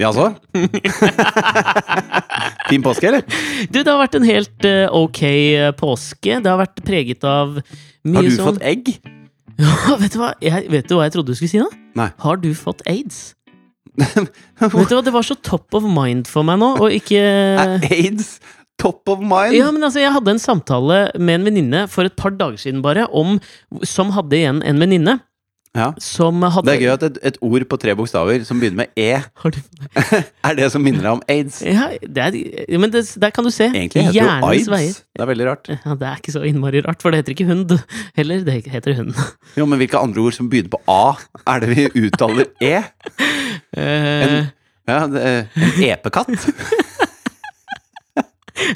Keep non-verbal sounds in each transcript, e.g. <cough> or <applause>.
Jaså? <laughs> fin påske, eller? Du, det har vært en helt eh, ok eh, påske. Det har vært preget av mye Har du sånn fått egg? <laughs> Ja, vet du hva jeg, vet du hva jeg trodde du skulle si nå? Nei. Har du fått aids? <laughs> vet du hva, Det var så top of mind for meg nå, og ikke Er aids top of mind? Ja, men altså, Jeg hadde en samtale med en venninne for et par dager siden bare, om, som hadde igjen en venninne Ja. som hadde Det er gøy at et, et ord på tre bokstaver som begynner med E, <laughs> Har du, <laughs> er det som minner deg om aids. ja, det er, men det, der kan du se. Egentlig heter det jo aids. veier. Det er veldig rart. Ja, Det er ikke så innmari rart, for det heter ikke hund heller. Det heter hund. Jo, men hvilke andre ord som begynner på A, er det vi uttaler E? <laughs> en, Ja, det En epekatt?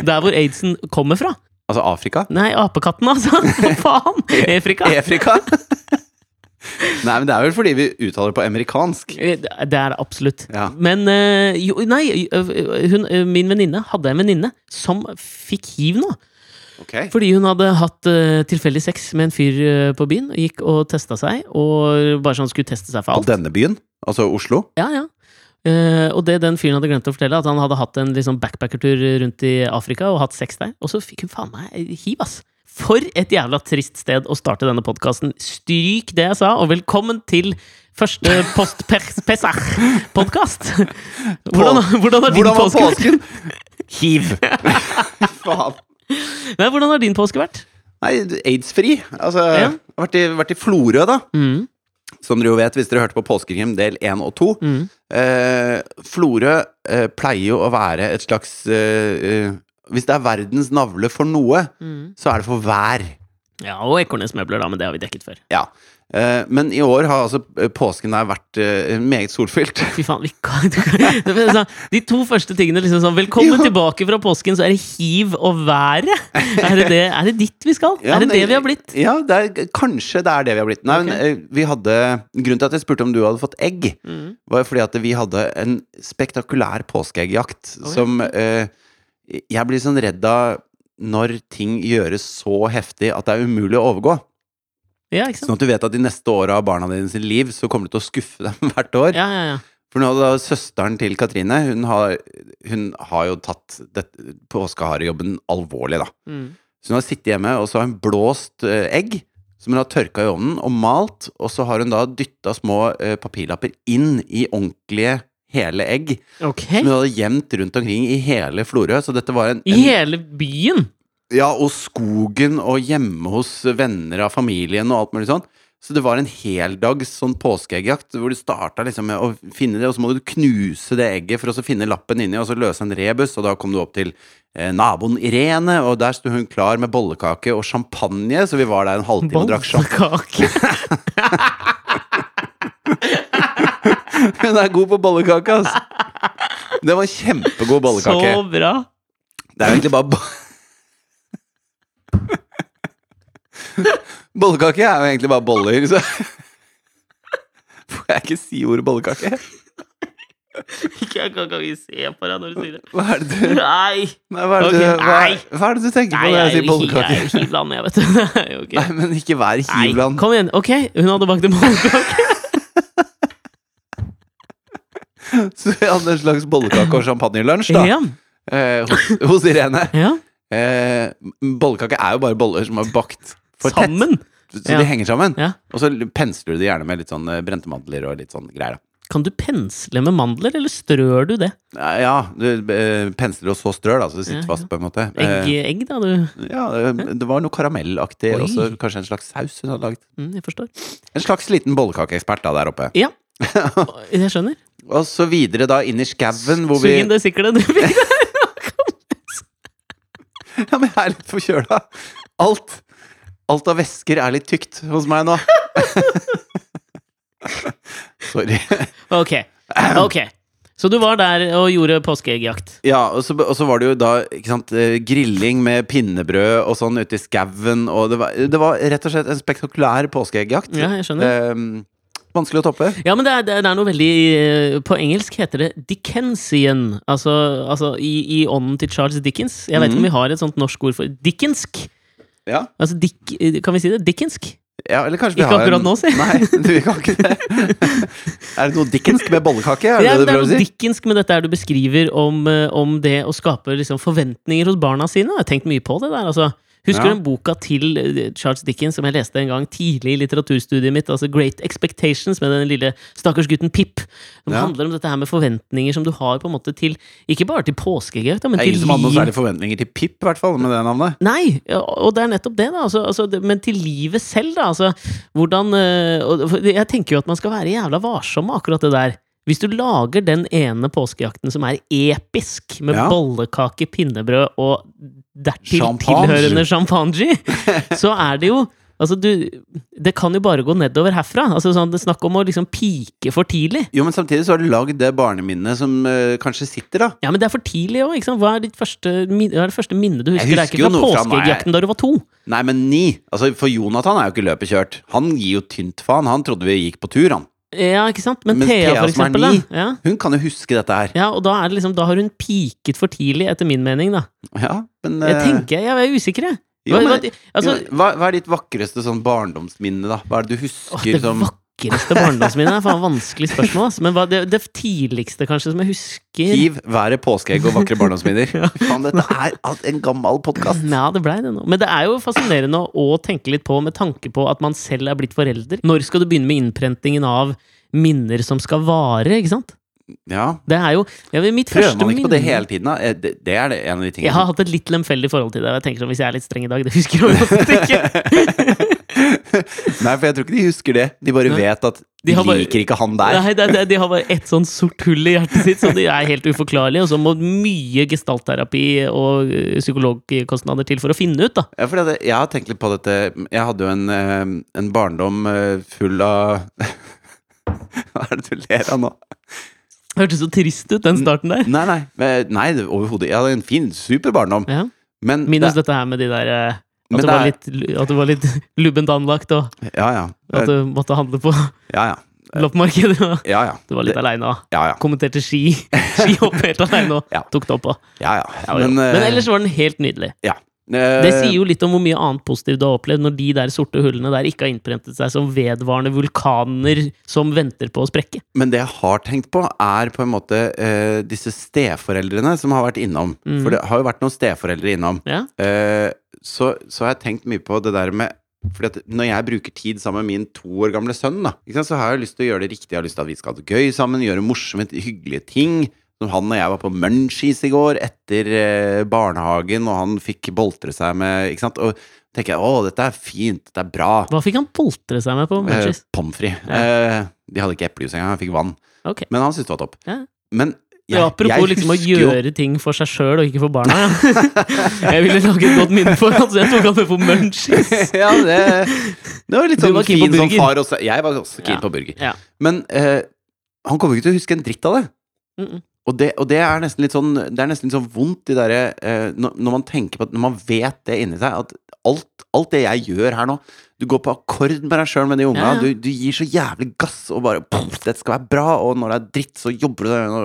der hvor aidsen kommer fra. Altså Afrika? Nei, apekatten, altså! Faen? Afrika. Afrika? Nei, men det er vel fordi vi uttaler på amerikansk. Eh, Det er det absolutt. Ja. Men eh, jo, nei, hun, min venninne hadde en venninne som fikk hiv nå. Okay. Fordi hun hadde hatt uh, tilfeldig sex med en fyr uh, på byen. Gikk og testa seg, og bare sånn skulle teste seg for alt. På denne byen? Altså Oslo? Ja, ja. Uh, og det den fyren hadde glemt å fortelle, at han hadde hatt en liksom backpackertur rundt i Afrika og hatt sex der. Og så fikk hun faen meg hiv, ass! For et jævla trist sted å starte denne podkasten. Stryk det jeg sa, og velkommen til første post-Pesach-podkast! <laughs> Hvordan, hvordan har din Hvordan var påske påsken? <laughs> Hiv! <laughs> Faen. Nei, hvordan har din påske vært? Nei, aids-fri. Altså, Ja. vært i, vært i Florø, da. Mm, Som dere jo vet hvis dere hørte på Påskekrim del 1 og 2. mm. Eh, Florø eh, pleier jo å være et slags eh, eh, Hvis det er verdens navle for noe, Mm. så er det for vær. Ja, og Ekornes-møbler, da, men det har vi dekket før. Ja. Eh, men i år har altså eh, påsken her vært eh, meget solfylt. Fy faen, vi kan, <laughs> du kan sånn, De to første tingene liksom sånn Velkommen jo. tilbake fra påsken, så er det hiv og været! Er det, det, er det dit vi skal? Ja, er det men- det vi har blitt? Ja, det er, kanskje det er det vi har blitt. Nei, men eh, vi hadde Grunnen til at jeg spurte om du hadde fått egg, Mm. var fordi at vi hadde en spektakulær påskeeggjakt okay. som eh, Jeg blir sånn redd av når ting gjøres så heftig at det er umulig å overgå. Ja, ikke sant? Sånn at du vet at de neste åra av barna dine sin liv, så kommer du til å skuffe dem <laughs> hvert år. Ja, ja, ja. For nå da søsteren til Katrine Hun har, hun har jo tatt påskeharejobben alvorlig, da. Mm. Så hun har sittet hjemme, og så har hun blåst eh, egg. Som hun har tørka i ovnen og malt, og så har hun da dytta små eh, papirlapper inn i ordentlige hele egg. Okay. Som hun hadde gjemt rundt omkring i hele Florø. Så dette var en, I hele byen! Ja, og skogen og hjemme hos venner av familien og alt mulig sånn. Så det var en heldags sånn påskeeggjakt hvor du starta liksom med å finne det, og så må du knuse det egget for å så finne lappen inni, og så løse en rebus, og da kom du opp til eh, naboen Irene, og der sto hun klar med bollekake og champagne, så vi var der en halvtime og drakk champagne. <laughs> Bollekake! <laughs> Hun er god på bollekake, altså. Det var kjempegod bollekake. Så bra! Det er egentlig bare bo <laughs> Bollekake er jo egentlig bare boller, så <laughs> Får jeg ikke si ordet bollekake? Ikke jeg kan ikke se på deg når du sier det. Hva er det du, Nei! nei, hva er det, okay, du, hva, hva er det du tenker Nei, på når jeg jeg er sier jo bollekake? hi- hivland, jeg, vet du. Det er Nei, men ikke vær Nei, hivland. kom igjen. Ok, hun hadde bakt en bollekake. <laughs> Så vi hadde en slags bollekake og champagnelunsj, da. Ja. Eh, hos, hos Irene. ja. Eh, bollekake er jo bare boller som er bakt for tett. Sammen. Så Ja. de henger sammen. Og så pensler du det gjerne med litt sånn eh, brente mandler og litt sånn greier. da. Kan du pensle med mandler, eller strør du det? Ja, du eh, pensler og så strør, da, så det sitter Ja, ja. fast på en måte. Egg, Eh, egg da, du. ja, det var noe karamellaktig, og så kanskje en slags saus hun hadde lagd. Mm, jeg forstår. En slags liten bollekakeekspert da, der oppe. Ja, <laughs> jeg skjønner. Og så videre da inn i skauen, hvor Sug vi inn det siklet du fikk der. Ja, men jeg er litt forkjøla. Alt Alt av væsker er litt tykt hos meg nå. <laughs> Sorry. Ok. ok. Så du var der og gjorde påskeeggjakt. Ja, og så, og så var det jo da sant, eh, grilling med pinnebrød og sånn ute i skauen, og det var, det var rett og slett en spektakulær påskeeggjakt. Ja, jeg skjønner. Ehm, vanskelig å toppe. Ja, men det er, det er- noe veldig eh, På engelsk heter det Dickensian. Altså, altså i, i ånden til Charles Dickens. Jeg vet ikke om vi har et sånt norsk ord for Dickensk. Ja. Altså, Dick, kan vi si det? Dickensk? Ja, eller kanskje vi Ikke har akkurat en... nå, si. Nei, du, <laughs> vi kan ikke det. <laughs> er det noe dickensk med bollekake? Er det Ja, det det er noe si? dickensk med dette her du beskriver om, eh, om det å skape liksom, forventninger hos barna sine. Jeg har tenkt mye på det der, altså. Husker Ja. du den boka til eh, Charles Dickens som jeg leste en gang tidlig i litteraturstudiet mitt? altså Great Expectations, med den lille stakkars gutten Pip. Som Ja. handler om dette her med forventninger som du har på en måte til Ikke bare til påskeegg, men til ingen som hadde noen særlige forventninger til Pip, i hvert fall, med det navnet. Nei, og det er nettopp det, da. Altså, altså, men til livet selv, da. Altså, hvordan eh, Jeg tenker jo at man skal være jævla varsom med akkurat det der. Hvis du lager den ene påskejakten som er episk, med Ja. bollekake, pinnebrød og dertil Champagne. tilhørende champagne, <laughs> så er det jo Altså, du Det kan jo bare gå nedover herfra. Altså, sånn, det er snakk om å liksom pike for tidlig. Jo, men samtidig så har du lagd det barneminnet som eh, kanskje sitter, da. Ja, men det er for tidlig òg? Hva er, ditt første, hva er det første minnet du husker? Jeg det er ikke fra påskeeggjakten da du var to. Nei, men ni. Altså, for Jonathan er jo ikke løpet kjørt. Han gir jo tynt faen. Han trodde vi gikk på tur, han. Ja, ikke sant? Men Mens Thea, for som er eksempel. ni- Da. Ja. Hun kan jo huske dette her. ja, og da, er det liksom, da har hun piket for tidlig, etter min mening, da. Ja, men Jeg eh, tenker, jeg er usikker, jeg. jo, men- hva, altså, jo, hva, hva er ditt vakreste sånn barndomsminne, da? Hva er det du åh, husker det som vakreste barndomsminnet er faen vanskelig spørsmål, ass. Men hva, det, det tidligste, kanskje, som jeg husker Hiv været påskeegg og vakre barndomsminner. <laughs> Faen, dette er en gammel podkast. Ja, det blei det nå. Men det er jo fascinerende å tenke litt på med tanke på at man selv er blitt forelder. Når skal du begynne med innprentingen av minner som skal vare, ikke sant? Ja. Det er jo ja, Prøver man ikke på det hele tiden, da? Eh, Det, det er det en av de tingene Jeg har hatt et litt lemfeldig forhold til det. og Jeg tenker sånn, Hvis jeg er litt streng i dag, det husker jeg jo ikke. <laughs> <laughs> Nei, for jeg tror ikke de husker det. De bare vet at De de, har bare- liker ikke han der. Nei, det, det, De har bare ett sånn sort hull i hjertet sitt så de er helt uforklarlige, og så må mye gestaltterapi og ø, psykologkostnader til for å finne ut, da. Ja, for det, jeg har tenkt litt på dette Jeg hadde jo en, eh, en barndom eh, full av <laughs> Hva er det du ler av nå? Hørtes så trist ut, den starten der. Nei, nei, eh, nei overhodet. Jeg hadde en fin, super barndom. Ja. Men Minus det, dette her med de der at, du det var er- litt, at du var litt <laughs> lubbent anlagt, og Ja, ja. at du måtte handle på Ja, ja. <laughs> loppemarkedet. Ja, ja. <laughs> Du var litt Det- aleine og Ja, ja. kommenterte ski. Skihopp helt aleine og Ja. tok det opp. Ja, ja. Ja, men, eh, men ellers var den helt nydelig. ja. Det sier jo litt om hvor mye annet positivt du har opplevd når de der sorte hullene der ikke har innprentet seg som vedvarende vulkaner som venter på å sprekke. Men det jeg har tenkt på, er på en måte uh, disse steforeldrene som har vært innom. Mm. For det har jo vært noen steforeldre innom. Ja, Eh, så, så har jeg tenkt mye på det der med fordi at Når jeg bruker tid sammen med min to år gamle sønn, da, så har jeg lyst til å gjøre det riktig. Jeg har lyst til at vi skal ha det gøy sammen, gjøre morsomme, hyggelige ting. Som han og jeg var på Munchies i går etter eh, barnehagen, og han fikk boltre seg med Ikke sant. Og tenker jeg å, dette er fint, dette er bra. Hva fikk han boltre seg med på Eh, Munchies? Pommes frites. Ja. Eh, de hadde ikke eplejus engang, han fikk vann. Okay. Men han syntes det var topp. Ja. Men Ja, apropos liksom å jo- gjøre ting for seg sjøl og ikke for barna. <laughs> Jeg ville lage et godt minne for han, så jeg tok han med på Munchies. <laughs> ja, det, det var litt sånn var fin som far også. Jeg var også keen Ja. på burger. Ja. Men eh, han kommer ikke til å huske en dritt av det. Mm -mm. Og det, og det er nesten litt sånn Det er nesten litt sånn vondt de derre eh, når, når man tenker på Når man vet det inni seg, at alt, alt det jeg gjør her nå Du går på akkord med deg sjøl med de unga. Ja. Du, du gir så jævlig gass og bare poff, 'Dette skal være bra', og når det er dritt, så jobber du deg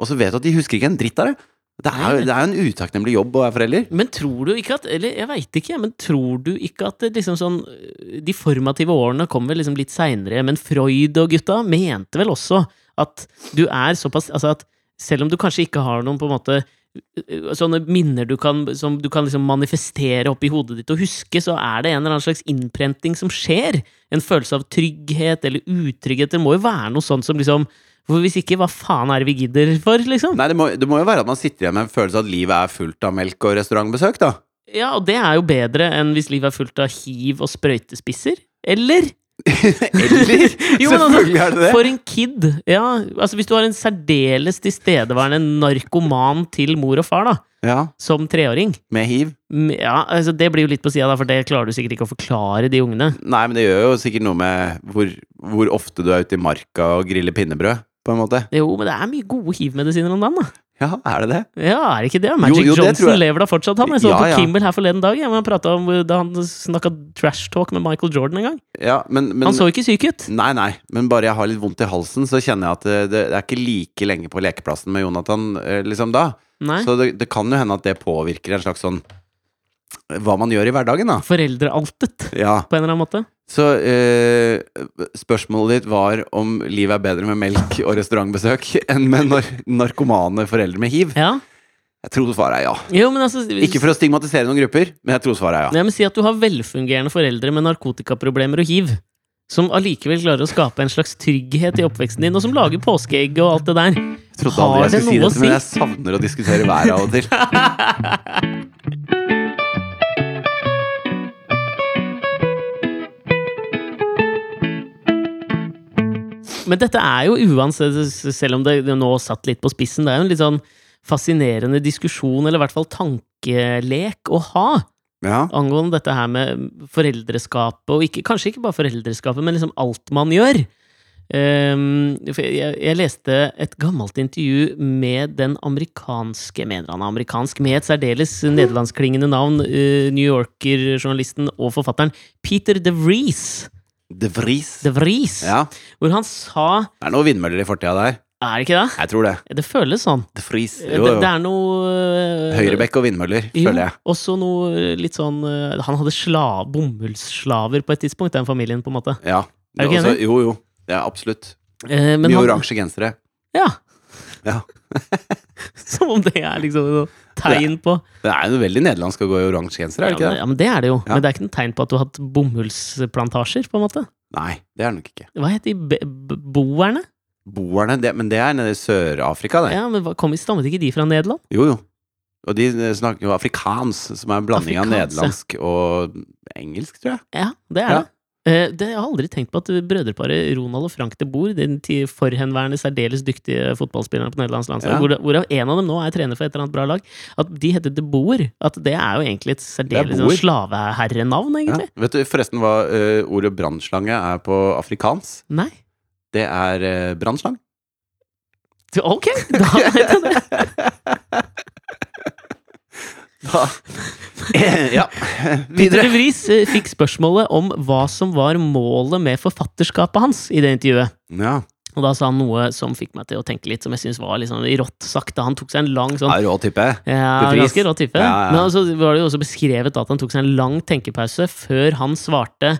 og, så vet du at de husker ikke en dritt av det. Det er, jo- en utakknemlig jobb å være forelder. Men tror du ikke at Eller jeg veit ikke, men tror du ikke at det liksom sånn De formative årene kommer liksom litt seinere, men Freud og gutta mente vel også at du er såpass Altså at selv om du kanskje ikke har noen på en måte Sånne minner du kan, som du kan liksom manifestere opp i hodet ditt og huske, så er det en eller annen slags innprenting som skjer. En følelse av trygghet eller utrygghet. Det må jo være noe sånt som liksom For hvis ikke, hva faen er det vi gidder for, liksom? Nei, det må, det må jo være at man sitter igjen med en følelse av at livet er fullt av melk og restaurantbesøk, da. Ja, og det er jo bedre enn hvis livet er fullt av hiv og sprøytespisser. Eller? <laughs> Eller? Jo, altså, Selvfølgelig er det det. For en kid! Ja, altså Hvis du har en særdeles tilstedeværende narkoman til mor og far, da, Ja, som treåring med hiv. Ja, altså Det blir jo litt på sida, for det klarer du sikkert ikke å forklare de ungene. Nei, men det gjør jo sikkert noe med hvor, hvor ofte du er ute i marka og griller pinnebrød, på en måte. Jo, men det er mye gode hivmedisiner om dagen, da. Ja, er det det? Ja, er det ikke det? Magic jo, det tror Johnson lever da fortsatt, han. Jeg så Ja, på ja. Kimmel her forleden dag, jeg, om da han snakka trash talk med Michael Jordan en gang. Ja, men, men Han så ikke syk ut. Nei, nei, men bare jeg har litt vondt i halsen, så kjenner jeg at det, det er ikke like lenge på lekeplassen med Jonathan eh, liksom da. Nei. Så det, det kan jo hende at det påvirker en slags sånn hva man gjør i hverdagen, da. Foreldrealtet, Ja. på en eller annen måte. Så eh, spørsmålet ditt var om livet er bedre med melk og restaurantbesøk enn med nar narkomane foreldre med hiv. Ja. Jeg tror svaret er ja. Jo, men altså Ikke for å stigmatisere noen grupper, men jeg tror svaret er ja. Nei, men Si at du har velfungerende foreldre med narkotikaproblemer og hiv. Som allikevel klarer å skape en slags trygghet i oppveksten din, og som lager påskeegg og alt det der. Jeg trodde aldri jeg det skulle si dette, men jeg savner å diskutere været av og til. <laughs> Men dette er jo uansett, selv om det nå satt litt på spissen, det er jo en litt sånn fascinerende diskusjon, eller i hvert fall tankelek, å ha Ja. angående dette her med foreldreskapet, og ikke, kanskje ikke bare foreldreskapet, men liksom alt man gjør. Um, jeg, jeg leste et gammelt intervju med den amerikanske mener han er amerikansk, med et særdeles nederlandsklingende navn, uh, New Yorker-journalisten og forfatteren Peter de Vries. De Vries. De Vries Ja. Hvor han sa Det er noen vindmøller i fortida der. Er det ikke det? Jeg tror det. Det føles sånn. De Vries. Det, Jo, jo. det er noe uh, Høyrebekk og vindmøller, Jo, føler jeg. også noe litt sånn uh, Han hadde sla, bomullsslaver på et tidspunkt, den familien, på en måte. Ja. Er du ikke enig? Jo, jo. Ja, absolutt. Eh, men Mye han- oransje gensere. Ja. Ja. <laughs> Som om det er liksom noe tegn på Det er jo veldig nederlandsk å gå i oransje genser, er det ikke det? ja, men det er det jo. Men det er ikke noe tegn på at du har hatt bomullsplantasjer, på en måte. Nei, det er det nok ikke. Hva heter de? Boerne? Boerne, det, men det er nede i Sør-Afrika, det. Ja, men kom, Stammet ikke de fra Nederland? Jo, jo. Og de snakker jo afrikansk, som er en blanding av Afrikans, ja. nederlandsk og engelsk, tror jeg. Ja, det er Ja. det. Eh, det. Jeg har aldri tenkt på at brødreparet Ronald og Frank de Boer, de forhenværende særdeles dyktige fotballspillerne på Nederlands landslag, Ja. hvor- hvorav en av dem nå er trener for et eller annet bra lag, at de heter de Boer. At det er jo egentlig et særdeles slaveherrenavn, egentlig. Ja. Vet du forresten hva uh, ordet brannslange er på afrikansk? Nei. Det er uh, brannslang. Ok, da vet jeg det. Da <laughs> Ja. Videre. Peter Vries eh, fikk spørsmålet om hva som var målet med forfatterskapet hans i det intervjuet. Ja. Og da sa han noe som fikk meg til å tenke litt, som jeg syns var litt sånn rått sagt. Han tok seg en lang sånn rå type. Ja, ganske rå type. Ja, ja. Men så var det jo også beskrevet at han tok seg en lang tenkepause før han svarte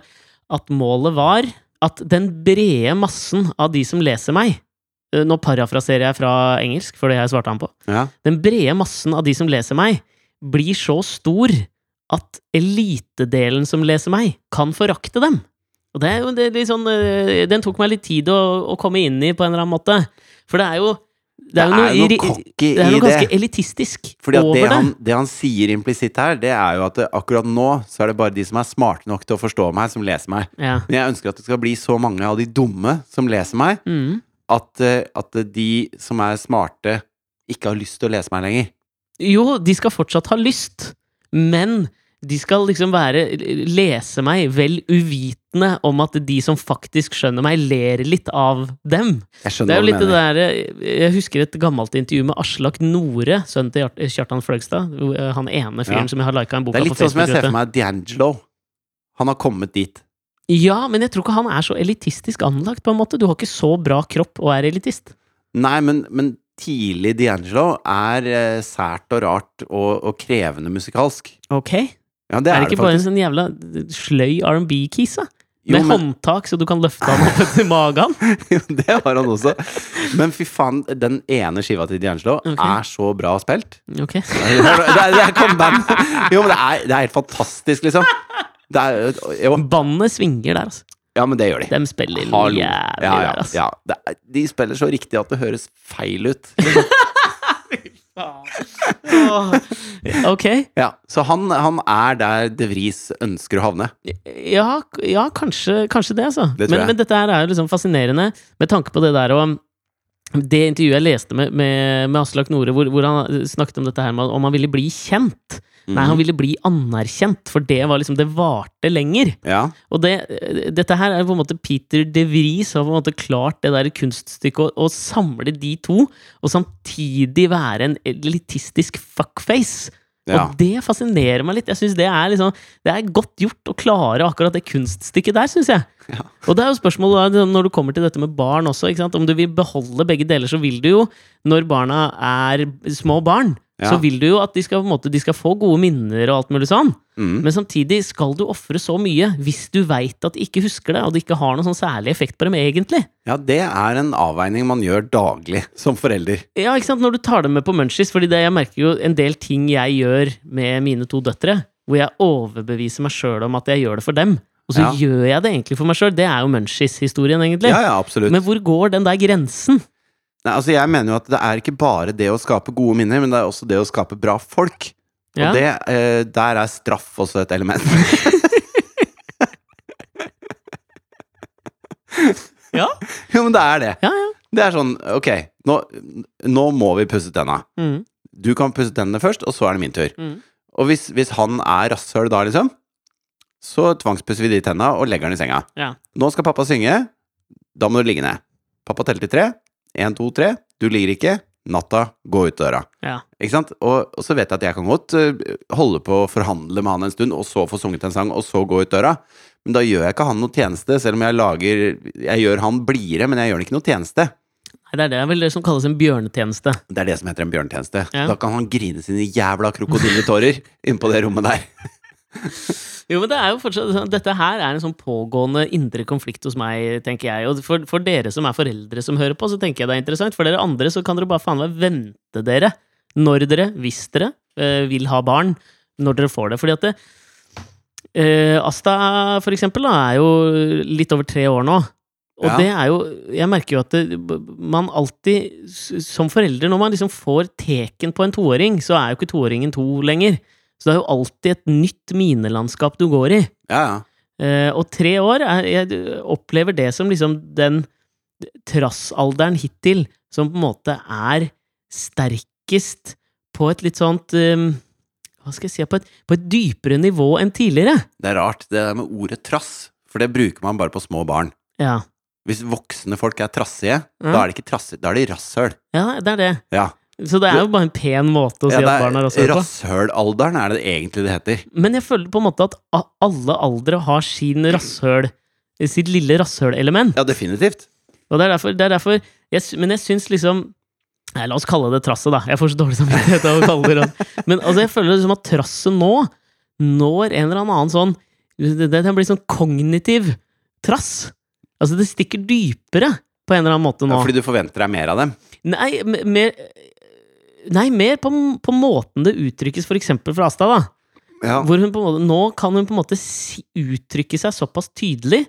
at målet var at den brede massen av de som leser meg eh, Nå parafraserer jeg fra engelsk, for det jeg svarte han på. Ja. Den brede massen av de som leser meg, blir så stor at elitedelen som leser meg, kan forakte dem. Og det er jo det er litt sånn eh, Den tok meg litt tid å, å komme inn i, på en eller annen måte. For det er jo det er jo noe, noe cocky det er noe ganske det. elitistisk Fordi over det det. han, det han sier implisitt her, det er jo at det, akkurat nå så er det bare de som er smarte nok til å forstå meg, som leser meg. Ja. Men jeg ønsker at det skal bli så mange av de dumme som leser meg, Mm. at, eh, at de som er smarte, ikke har lyst til å lese meg lenger. Jo, de skal fortsatt ha lyst, men de skal liksom være lese meg vel uvitende om at de som faktisk skjønner meg, ler litt av dem. Jeg Det er jo litt det der Jeg husker et gammelt intervju med Aslak Nore, sønnen til Kjartan Fløgstad. Han ene fyren Ja. som jeg har lika en bok av Det er litt sånn som jeg ser for meg D'Angelo. Han har kommet dit. Ja, men jeg tror ikke han er så elitistisk anlagt, på en måte. Du har ikke så bra kropp og er elitist. Nei, men, men tidlig D'Angelo er eh, sært og rart og, og krevende musikalsk. Ok? Ja, det er er, det det ikke bare en sånn jævla sløy R&B-kisa? Jo, Med men- håndtak, så du kan løfte han opp etter magen? <laughs> Jo, det har han også. Men fy faen, den ene skiva til D'Angelo okay. er så bra spilt. Ok. <laughs> Det er, det er. Jo, men det er, det er helt fantastisk, liksom. Det er, jo, Bandet svinger der, altså. Ja, men det gjør de. De spiller Hallo. jævlig Ja, ja, der, altså. ja. Det de spiller så riktig at det høres feil ut. <laughs> Ok. Ja, Så han, han er der De Vries ønsker å havne. Ja, ja kanskje, kanskje det, altså. Det men, men dette her er jo liksom fascinerende med tanke på det der og det intervjuet jeg leste med, med, med Aslak Nore, hvor, hvor han snakket om dette her med om han ville bli kjent. Nei, han Mhm. ville bli anerkjent, for det var liksom Det varte lenger. Ja. Og det, dette her er på en måte Peter de Vries har på en måte klart det der kunststykket å, å samle de to, og samtidig være en elitistisk fuckface. Ja. Og det fascinerer meg litt. Jeg synes Det er liksom Det er godt gjort å klare akkurat det kunststykket der, syns jeg. Ja. Og det er jo spørsmålet da, når du kommer til dette med barn også. Om du vil beholde begge deler, så vil du jo, når barna er små barn. Så vil du jo at de skal, måte, de skal få gode minner og alt mulig sånn. Mm. Men samtidig skal du ofre så mye hvis du veit at de ikke husker det, og det ikke har noen sånn særlig effekt på dem egentlig. Ja, det er en avveining man gjør daglig som forelder. Ja, ikke sant, Når du tar dem med på munchies, fordi det, jeg merker jo en del ting jeg gjør med mine to døtre, hvor jeg overbeviser meg sjøl om at jeg gjør det for dem, og så Ja. gjør jeg det egentlig for meg sjøl. Det er jo munchies-historien, egentlig. Ja, ja, absolutt. Men hvor går den der grensen? Nei, altså jeg mener jo at det er ikke bare det å skape gode minner, men det er også det å skape bra folk. Og Ja. det, eh, der er straff også et element. <laughs> Ja, jo, men det er det. ja, ja. Det er sånn, ok, nå, nå må vi pusse tenna. Mm. Du kan pusse tennene først, og så er det min tur. Mm. Og hvis, hvis han er rasshøl da, liksom, så tvangspusser vi de tenna og legger den i senga. Ja. Nå skal pappa synge, da må du ligge ned. Pappa teller til tre. Én, to, tre. Du ligger ikke. Natta, gå ut døra. ja. Ikke sant? Og, og så vet jeg at jeg kan godt øh, holde på å forhandle med han en stund, og så få sunget en sang, og så gå ut døra. Men da gjør jeg ikke han noe tjeneste, selv om jeg lager Jeg gjør han blidere, men jeg gjør han ikke noe tjeneste. Nei, det er det vel det som kalles en bjørnetjeneste. Det er det som heter en bjørnetjeneste. Ja. Da kan han grine sine jævla krokodilletårer innpå det rommet der. Jo, men det er jo fortsatt sånn- Dette her er en sånn pågående indre konflikt hos meg, tenker jeg. Og for, for dere som er foreldre som hører på, så tenker jeg det er interessant. For dere andre så kan dere bare faen meg vente dere når dere, hvis dere, øh, vil ha barn. Når dere får det. Fordi at det, øh, Asta, for eksempel, da, er jo litt over tre år nå. Og Ja. det er jo Jeg merker jo at det, man alltid, som forelder, når man liksom får teken på en toåring, så er jo ikke toåringen to lenger. Så det er jo alltid et nytt minelandskap du går i. Ja, ja. Uh, og tre år er, Jeg opplever det som liksom den trassalderen hittil som på en måte er sterkest på et litt sånt um, Hva skal jeg si På et, på et dypere nivå enn tidligere. Det er rart, det der med ordet trass. For det bruker man bare på små barn. Ja. Hvis voksne folk er trassige, Ja. da er de ikke trassige, da er de rasshøl. ja, det er det. Ja. Så det er jo bare en pen måte å si ja, at barn er rasshøl på. Rasshølalderen er det egentlig det heter. Men jeg føler på en måte at alle aldre har sin rasshøl Sitt lille rasshølelement. Ja, definitivt. Og det er derfor, det er derfor jeg, Men jeg syns liksom Nei, La oss kalle det trasset, da. Jeg får så dårlig samvittighet av å kalle det rass. <laughs> Men altså, jeg føler liksom at trasset nå når en eller annen sånn Det, det blir sånn kognitiv trass. Altså, det stikker dypere på en eller annen måte Ja, nå. fordi du forventer deg mer av dem. Nei, mer Nei, mer på, på måten det uttrykkes, eksempel fra Asta, da. Ja. Hvor hun på en måte, nå kan hun på en måte uttrykke seg såpass tydelig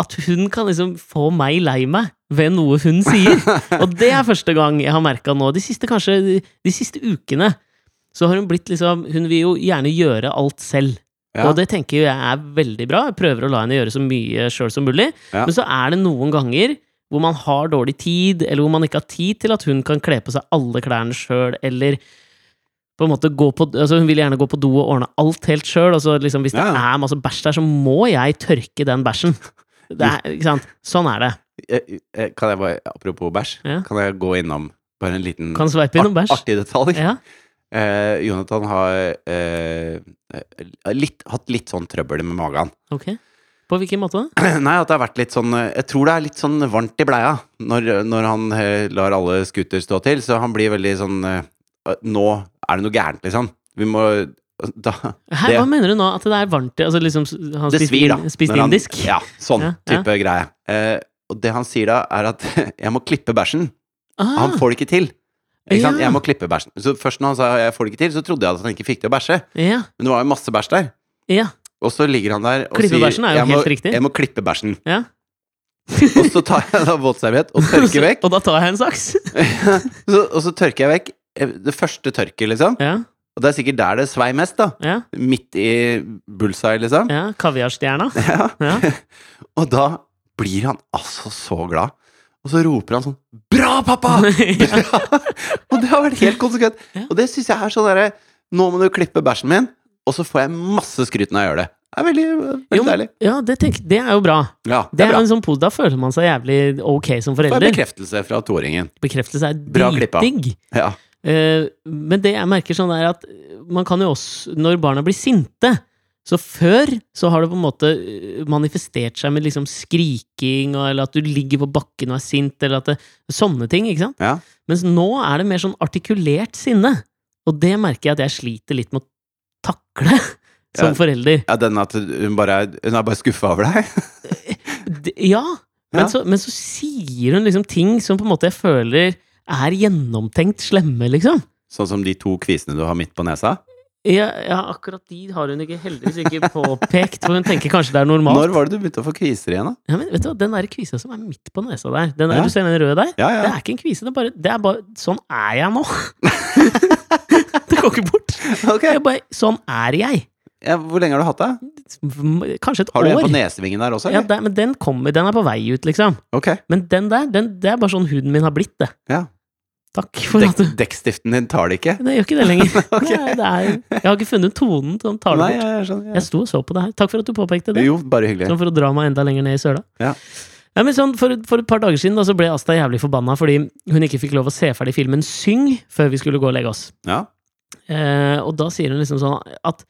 at hun kan liksom få meg lei meg ved noe hun sier. <laughs> Og det er første gang jeg har merka nå. De siste kanskje de siste ukene så har hun blitt liksom Hun vil jo gjerne gjøre alt selv. Ja. Og det tenker jeg er veldig bra. Jeg prøver å la henne gjøre så mye sjøl som mulig. Ja. Men så er det noen ganger hvor man har dårlig tid, eller hvor man ikke har tid til at hun kan kle på seg alle klærne sjøl, eller på en måte gå på altså Hun vil gjerne gå på do og ordne alt helt sjøl. Altså liksom hvis det Ja. er masse bæsj der, så må jeg tørke den bæsjen. Det er, <laughs> ikke sant? Sånn er det. Kan jeg bare, apropos bæsj, Ja. kan jeg gå innom bare en liten Kan sveipe innom bæsj. artig detalj? Ja. Eh, Jonathan har eh, eh, litt, hatt litt sånn trøbbel med magen. Ok. På hvilken måte? <clears throat> Nei, at det har vært litt sånn eh, Jeg tror det er litt sånn varmt i bleia når, når han eh, lar alle skuter stå til, så han blir veldig sånn eh, Nå er det noe gærent, liksom. Vi må da, Hæ, hva mener du nå? At det er varmt? Altså liksom Han spiste, svir, da. spiste han- indisk? Ja, sånn Ja, ja. type greie. Eh, og det han sier da, er at <laughs> jeg må klippe bæsjen. Ah, Han får det ikke til. Ikke sant? Ja. Jeg må klippe bæsjen. Så først når han sa jeg får det ikke til, så trodde jeg at han ikke fikk til å bæsje. ja, Men det var jo masse bæsj der. ja, Og så ligger han der og sier er jo jeg må, helt riktig. Jeg må klippe bæsjen. ja. Og så tar jeg da våtserviett og tørker <laughs> vekk. Og da tar jeg en saks. <laughs> Så, og så tørker jeg vekk eh, det første tørket, liksom. Ja, Og det er sikkert der det svei mest, da. ja, Midt i bullseye, liksom. ja. Kaviarstjerna. <laughs> Ja. Ja. Og da blir han altså så glad. Og så roper han sånn 'Bra, pappa!' Bra! og det har vært helt konsekvent. Og det syns jeg er sånn derre Nå må du klippe bæsjen min, og så får jeg masse skryt når jeg gjør det. Det er veldig, veldig Jo, deilig. ja, det, tenk, det er jo bra. Ja, Det det er bra. sånn Da føler man seg jævlig ok som Får forelder. bekreftelse fra toåringen. Bekreftelse er Bra dritdigg. Ja. Uh, men det jeg merker sånn er at man kan jo også, når barna blir sinte Så før så har det på en måte eh, manifestert seg med liksom skriking, eller at du ligger på bakken og er sint, eller at det, sånne ting, ikke sant? Ja. Mens nå er det mer sånn artikulert sinne. Og det merker jeg at jeg sliter litt med å takle <laughs> som Ja. forelder. Ja, den at hun bare er, hun er bare skuffa over deg? <laughs> Ja, men, Ja. Så, men så sier hun liksom ting som på en måte jeg føler er gjennomtenkt slemme, liksom. Sånn som de to kvisene du har midt på nesa? Ja, ja, akkurat de har hun ikke heldigvis ikke påpekt, for hun tenker kanskje det er normalt. Når var det du begynte å få kviser igjen, da? Ja, men vet du hva, Den der kvisa som er midt på nesa der, den der, du ser den røde der? Ja, Det er ikke en kvise, det er bare, det er bare Sånn er jeg nå! <laughs> det går ikke bort. <laughs> Ok. Jeg bare, sånn er jeg. ja hvor lenge har du hatt det? Kanskje et år. Har du en år. på nesevingen der også? Ja, der, men den kommer, den er på vei ut, liksom. Ok. Men den der, den, det er bare sånn huden min har blitt, det. Ja. Takk for at du dekkstiften din tar det ikke? Det gjør ikke det lenger. <laughs> Ok. Nei, det er, jeg har ikke funnet tonen som tar det Nei, bort. jeg skjønner. Jeg sto og så på det her. Takk for at du påpekte det. Jo, bare hyggelig. Sånn for å dra meg enda lenger ned i søla. Ja. Ja, men sånn, for, for et par dager siden da, så ble Asta jævlig forbanna fordi hun ikke fikk lov å se ferdig filmen Syng før vi skulle gå og legge oss. Ja. Eh, og da sier hun liksom sånn at,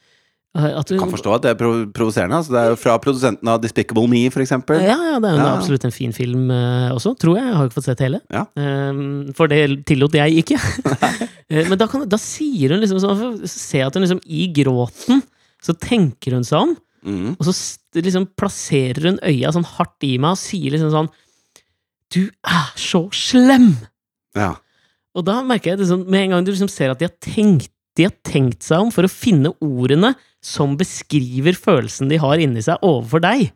eh, at hun, Kan forstå at det er provoserende. Altså, det er jo fra produsenten av Despicable Me, for eksempel. Ja, ja, det er jo Ja. absolutt en fin film eh, også, tror jeg. Jeg har ikke fått sett hele. Ja. Eh, for det tillot jeg ikke. <laughs> Eh, Men da, kan, da sier hun liksom sånn Se at hun liksom i gråten så tenker hun seg om, mm. og så liksom plasserer hun øya sånn hardt i meg og sier liksom sånn Du er så slem! Ja. Og da merker jeg det sånn, med en gang du liksom ser at de har tenkt de har tenkt seg om for å finne ordene som beskriver følelsen de har inni seg overfor deg.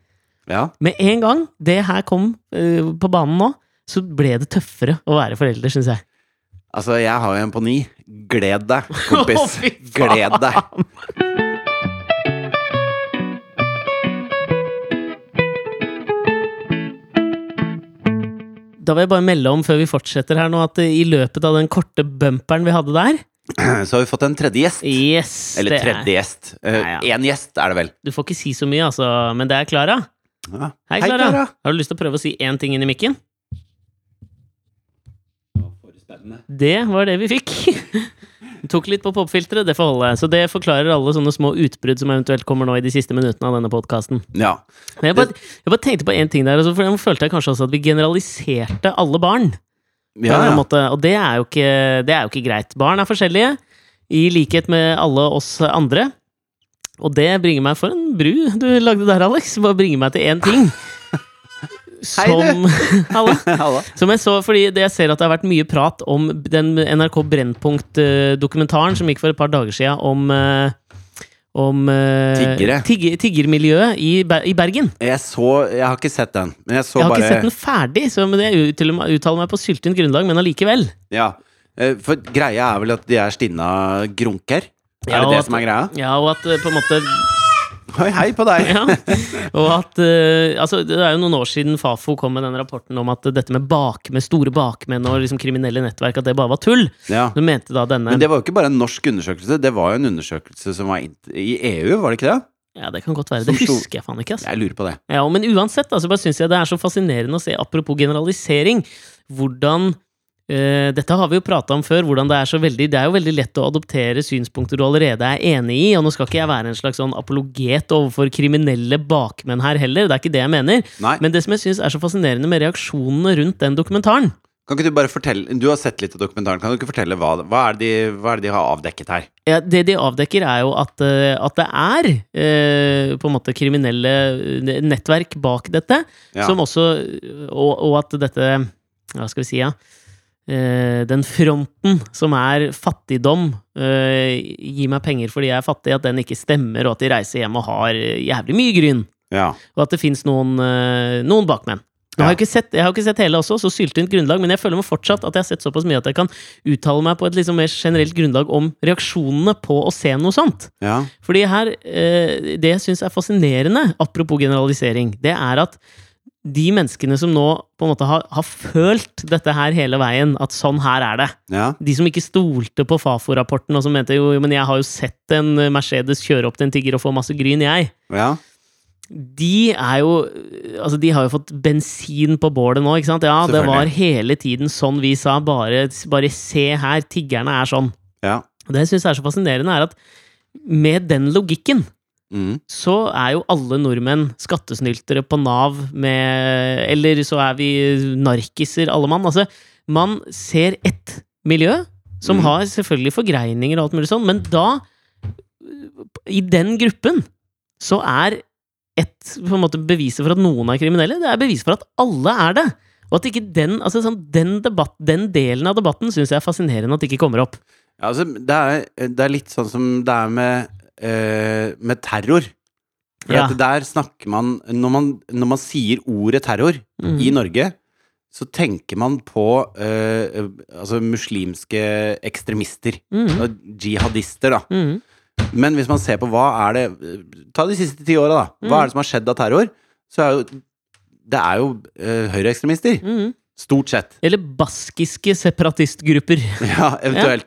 ja. Med en gang det her kom uh, på banen nå, så ble det tøffere å være forelder, syns jeg. Altså, jeg har jo en på ni. Gled deg, <laughs> kompis. Gled deg. Da vil jeg bare melde om før vi fortsetter her nå, at eh, i løpet av den korte bumperen vi hadde der <clears throat> Så har vi fått en tredje gjest. Yes! Eller er- tredje gjest. Én uh, ja. gjest er det vel. Du får ikke si så mye, altså, men det er Klara. Ja. Hei, Klara. Har du lyst til å prøve å si én ting inn i mikken? Det var det vi fikk. <laughs> Tok litt på popfilteret, det får holde. Så det forklarer alle sånne små utbrudd som eventuelt kommer nå i de siste minuttene av denne podkasten. Ja. Men jeg bare, jeg bare tenkte på én ting der, altså, for jeg følte jeg kanskje også at vi generaliserte alle barn. Ja, ja. Og det er, ikke, det er jo ikke greit. Barn er forskjellige, i likhet med alle oss andre. Og det bringer meg For en bru du lagde der, Alex. Bare bringer meg til én ting. Som <laughs> <laughs> Halla. Halla. Som jeg så, fordi det jeg ser at det har vært mye prat om den NRK Brennpunkt-dokumentaren som gikk for et par dager siden om eh, om uh, Tiggere. tigger- tiggermiljøet i, i Bergen. Jeg så Jeg har ikke sett den, men jeg så Jeg har bare ikke sett den ferdig, så men jeg uttaler meg- på syltynt grunnlag, men allikevel. Ja. Eh, For greia er vel at de er stinna grunker? Er Ja, det det at- som er greia? Ja, og at eh, på en måte Hei, hei på deg! <laughs> Ja, og at uh, altså, Det er jo noen år siden Fafo kom med den rapporten om at dette med bakmenn, store bakmenn og liksom kriminelle nettverk, at det bare var tull. Ja. Du mente da denne Men det var jo ikke bare en norsk undersøkelse, det var jo en undersøkelse som var i EU, var det ikke det? Ja, det kan godt være. Det husker jeg faen ikke. Altså. Jeg lurer på det. Ja, men uansett, altså, bare synes jeg det er så fascinerende å se, apropos generalisering, hvordan eh, Dette har vi jo prata om før, hvordan det er så veldig Det er jo veldig lett å adoptere synspunkter du allerede er enig i, og nå skal ikke jeg være en slags sånn apologet overfor kriminelle bakmenn her heller, det er ikke det jeg mener, Nei, men det som jeg syns er så fascinerende med reaksjonene rundt den dokumentaren kan ikke du bare fortelle Du har sett litt av dokumentaren, kan du ikke fortelle hva, hva, er, det de, hva er det de har avdekket her? ja, Det de avdekker, er jo at, eh, at det er eh, på en måte kriminelle eh, nettverk bak dette, Ja. som også og, og at dette Hva skal vi si, ja? Eh, den fronten som er fattigdom, eh, gi meg penger fordi jeg er fattig, at den ikke stemmer, og at de reiser hjem og har jævlig mye gryn. Ja. Og at det fins noen, eh, noen bakmenn. jeg har jeg, ikke sett, jeg har ikke sett hele også, så syltynt grunnlag, men jeg føler meg fortsatt at jeg har sett såpass mye at jeg kan uttale meg på et liksom mer generelt grunnlag om reaksjonene på å se noe sånt. ja. Fordi her, eh, Det jeg syns er fascinerende, apropos generalisering, det er at de menneskene som nå på en måte har, har følt dette her hele veien, at sånn her er det ja. De som ikke stolte på Fafo-rapporten, og som mente jo, men jeg har jo sett en Mercedes kjøre opp til en tigger og få masse gryn, jeg. ja. De er jo Altså, de har jo fått bensin på bålet nå, ikke sant? Ja, det var hele tiden sånn vi sa, bare, bare se her, tiggerne er sånn. ja. Og det jeg syns er så fascinerende, er at med den logikken Mm. så er jo alle nordmenn skattesnyltere på Nav med Eller så er vi narkiser, alle mann. Altså, man ser ett miljø som Mm. har selvfølgelig forgreininger og alt mulig sånn, men da I den gruppen så er et på en måte beviset for at noen er kriminelle, det er bevis for at alle er det. Og at ikke den, altså sånn, den, debatt, den delen av debatten syns jeg er fascinerende at det ikke kommer opp. Ja, altså, det, er, det er litt sånn som det er med, eh, med terror. For Ja. at der snakker man når, man når man sier ordet terror Mm. i Norge, så tenker man på eh, altså muslimske ekstremister. Mm. og Jihadister, da. Mm. Men hvis man ser på hva er det Ta de siste ti åra, da. Hva Mm. er det som har skjedd av terror? Så er jo Det er jo eh, høyreekstremister. Stort sett. Eller baskiske separatistgrupper. <laughs> Ja, eventuelt.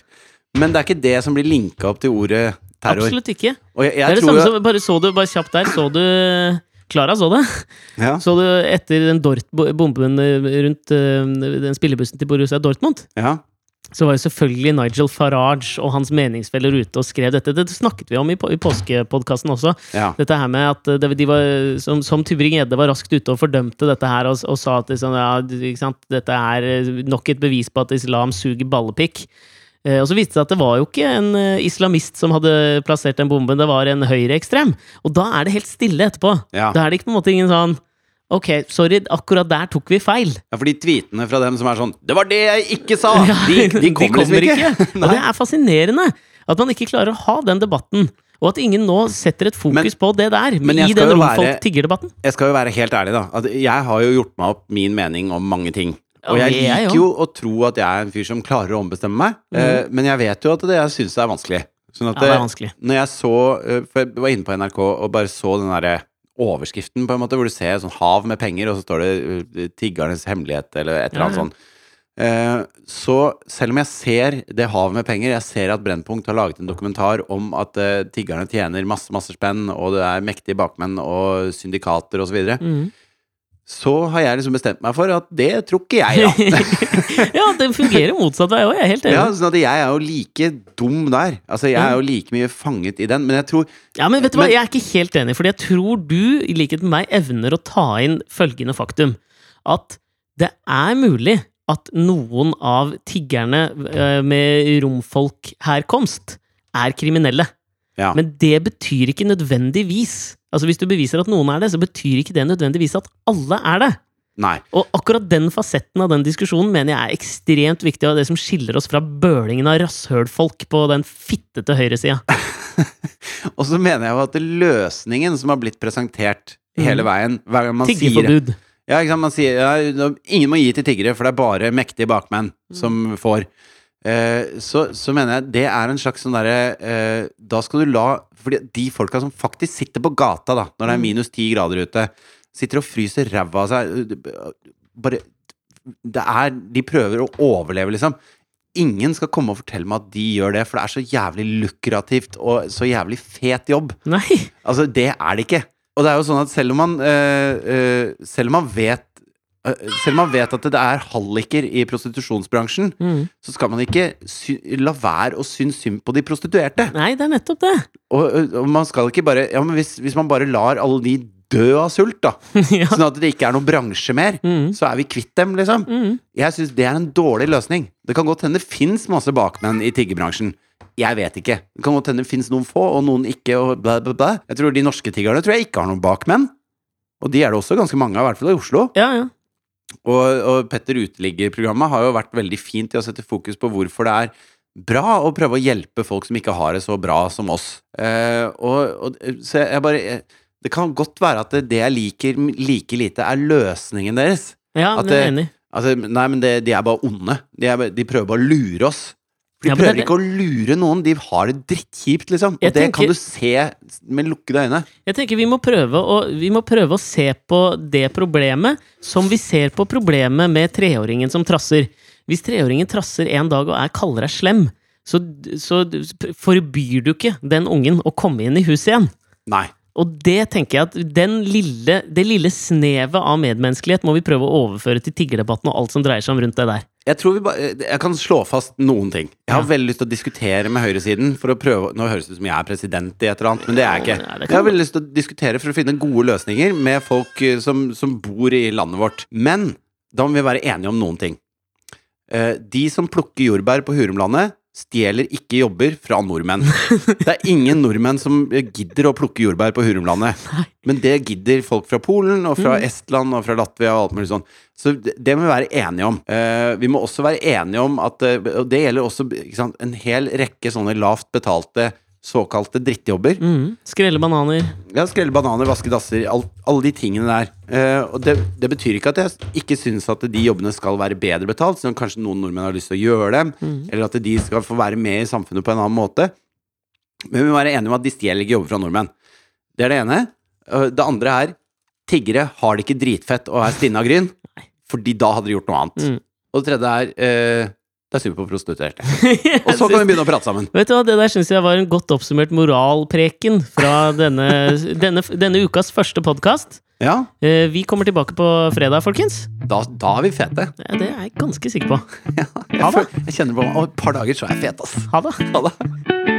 Men det er ikke det som blir linka opp til ordet terror. Absolutt ikke. Og jeg, Det jeg er det samme som Bare så du, bare kjapt der, så du Klara så det? ja. Så du etter den Dort bomben rundt eh, den spillebussen til Borussia Dortmund? ja. så var jo selvfølgelig Nigel Farage og hans meningsfeller ute og skrev dette. Det snakket vi om i, på- i påskepodkasten også. Ja. Dette her med at det, de var, som, som Tybring-Gjedde var raskt ute og fordømte dette her og, og sa at liksom, ja, ikke sant, dette er eh, nok et bevis på at islam suger ballepikk. Eh, og så viste det seg at det var jo ikke en eh, islamist som hadde plassert den bomben, det var en høyreekstrem. Og da er det helt stille etterpå. Ja. Da er det ikke på en måte ingen sånn Ok, sorry, akkurat der tok vi feil. ja, for de tweetene fra dem som er sånn 'Det var det jeg ikke sa!' <laughs> Ja, De, de kommer liksom ikke. <laughs> Og det er fascinerende at man ikke klarer å ha den debatten. Og at ingen nå setter et fokus Men- på det der, men i den romfolk-tiggerdebatten. Jeg skal jo være helt ærlig, da. Jeg har jo gjort meg opp min mening om mange ting. Og jeg er liker jo å tro at jeg er en fyr som klarer å ombestemme meg, mm. men jeg vet jo at det jeg syns er vanskelig. Sånn at Ja, det er eh, vanskelig. Når jeg så eh, For jeg var inne på NRK og bare så den derre overskriften, på en måte, hvor du ser sånn hav med penger, og så står det 'Tiggernes hemmelighet', eller et eller annet sånt. Så selv om jeg ser det havet med penger, jeg ser at Brennpunkt har laget en dokumentar om at tiggerne tjener masse, masse spenn, og det er mektige bakmenn og syndikater osv., Mhm. Så har jeg liksom bestemt meg for at det tror ikke jeg, ja. <laughs> ja, det fungerer motsatt vei òg, jeg er helt enig. Ja, sånn at jeg er jo like dum der. Altså, jeg er jo like mye fanget i den, men jeg tror Ja, men vet du hva, Men- jeg er ikke helt enig, fordi jeg tror du, i likhet med meg, evner å ta inn følgende faktum. At det er mulig at noen av tiggerne eh, med romfolkherkomst er kriminelle. Ja. Men det betyr ikke nødvendigvis Altså Hvis du beviser at noen er det, så betyr ikke det nødvendigvis at alle er det. Nei. Og akkurat den fasetten av den diskusjonen mener jeg er ekstremt viktig, og det som skiller oss fra bølingen av rasshølfolk på den fittete høyresida. <laughs> Og så mener jeg jo at løsningen som har blitt presentert hele veien hver gang man sier. Ja? Man sier ja, ingen må gi til tiggere, for det er bare mektige bakmenn som får. Eh, så, så mener jeg det er en slags sånn derre eh, Da skal du la Fordi de folka som faktisk sitter på gata, da, når det er minus ti grader ute, sitter og fryser ræva av seg Bare Det er De prøver å overleve, liksom. Ingen skal komme og fortelle meg at de gjør det, for det er så jævlig lukrativt og så jævlig fet jobb. Nei! Altså, det er det ikke. Og det er jo sånn at selv om man øh, øh, Selv om man vet selv om man vet at det er halliker i prostitusjonsbransjen, Mm. så skal man ikke la være å synes synd på de prostituerte. Nei, det er nettopp det. Og, og man skal ikke bare Ja, men hvis, hvis man bare lar alle de dø av sult, da, <laughs> ja. sånn at det ikke er noen bransje mer, Mm. så er vi kvitt dem, liksom. Mm. Jeg syns det er en dårlig løsning. Det kan godt hende det fins masse bakmenn i tiggerbransjen. Jeg vet ikke. Det kan godt hende det fins noen få, og noen ikke, og blæ, blæ, blæ. Jeg tror de norske tiggerne tror jeg ikke har noen bakmenn. Og de er det også ganske mange av, i hvert fall i Oslo. Ja, ja. Og, og Petter Uteligger-programmet har jo vært veldig fint i å sette fokus på hvorfor det er bra å prøve å hjelpe folk som ikke har det så bra som oss. Eh, og, og så jeg bare Det kan godt være at det, det jeg liker like lite, er løsningen deres. ja At det, er enig. Altså, nei, men det, de er bare onde. De, er, de prøver bare å lure oss. For de Ja, prøver det ikke å lure noen, de har det drittkjipt, liksom. Og det tenker- kan du se med lukkede øyne. Jeg tenker vi må, prøve å, vi må prøve å se på det problemet som vi ser på problemet med treåringen som trasser. Hvis treåringen trasser en dag og er kaller deg slem, så, så forbyr du ikke den ungen å komme inn i huset igjen. Nei. Og det tenker jeg at den lille, det lille snevet av medmenneskelighet må vi prøve å overføre til tiggerdebatten og alt som dreier seg om rundt det der. Jeg tror vi bare Jeg kan slå fast noen ting. Jeg har veldig lyst til å diskutere med høyresiden for å prøve Nå høres det ut som jeg er president i et eller annet, men det er jeg ikke. Jeg har veldig lyst til å diskutere for å finne gode løsninger med folk eh, som, som bor i landet vårt. Men da må vi være enige om noen ting. Eh, De som plukker jordbær på Hurumlandet, stjeler ikke jobber fra nordmenn. Det er ingen nordmenn som gidder å plukke jordbær på Hurumlandet. Men det gidder folk fra Polen og fra Estland og fra Latvia og alt mulig sånn. Så det må vi være enige om. Eh, vi må også være enige om at eh, Og det gjelder også sant, en hel rekke sånne lavt betalte såkalte drittjobber. Mm. Skrelle bananer. Ja, skrelle bananer, vaske dasser, alt, alle de tingene der. Uh, og det, det betyr ikke at jeg ikke syns at de jobbene skal være bedre betalt, selv om kanskje noen nordmenn har lyst til å gjøre dem, eller at de skal få være med i samfunnet på en annen måte. Men vi må være enige om at de stjeler ikke jobber fra nordmenn. Det er det ene. Uh, Det andre er tiggere har det ikke dritfett og er stinne av gryn, <laughs> fordi da hadde de gjort noe annet. Mm. Og det tredje er eh, det er super på prostituerte. <laughs> Og så kan vi begynne å prate sammen. Vet du hva, Det der syns jeg var en godt oppsummert moralpreken fra denne, <laughs> denne, denne ukas første podkast. Ja, Vi kommer tilbake på fredag, folkens. da, da er vi fete. Ja, Det er jeg ganske sikker på. <laughs> Jeg, Ha det. jeg kjenner på meg Om et par dager så er jeg fet, ass. Ha det. Ha det.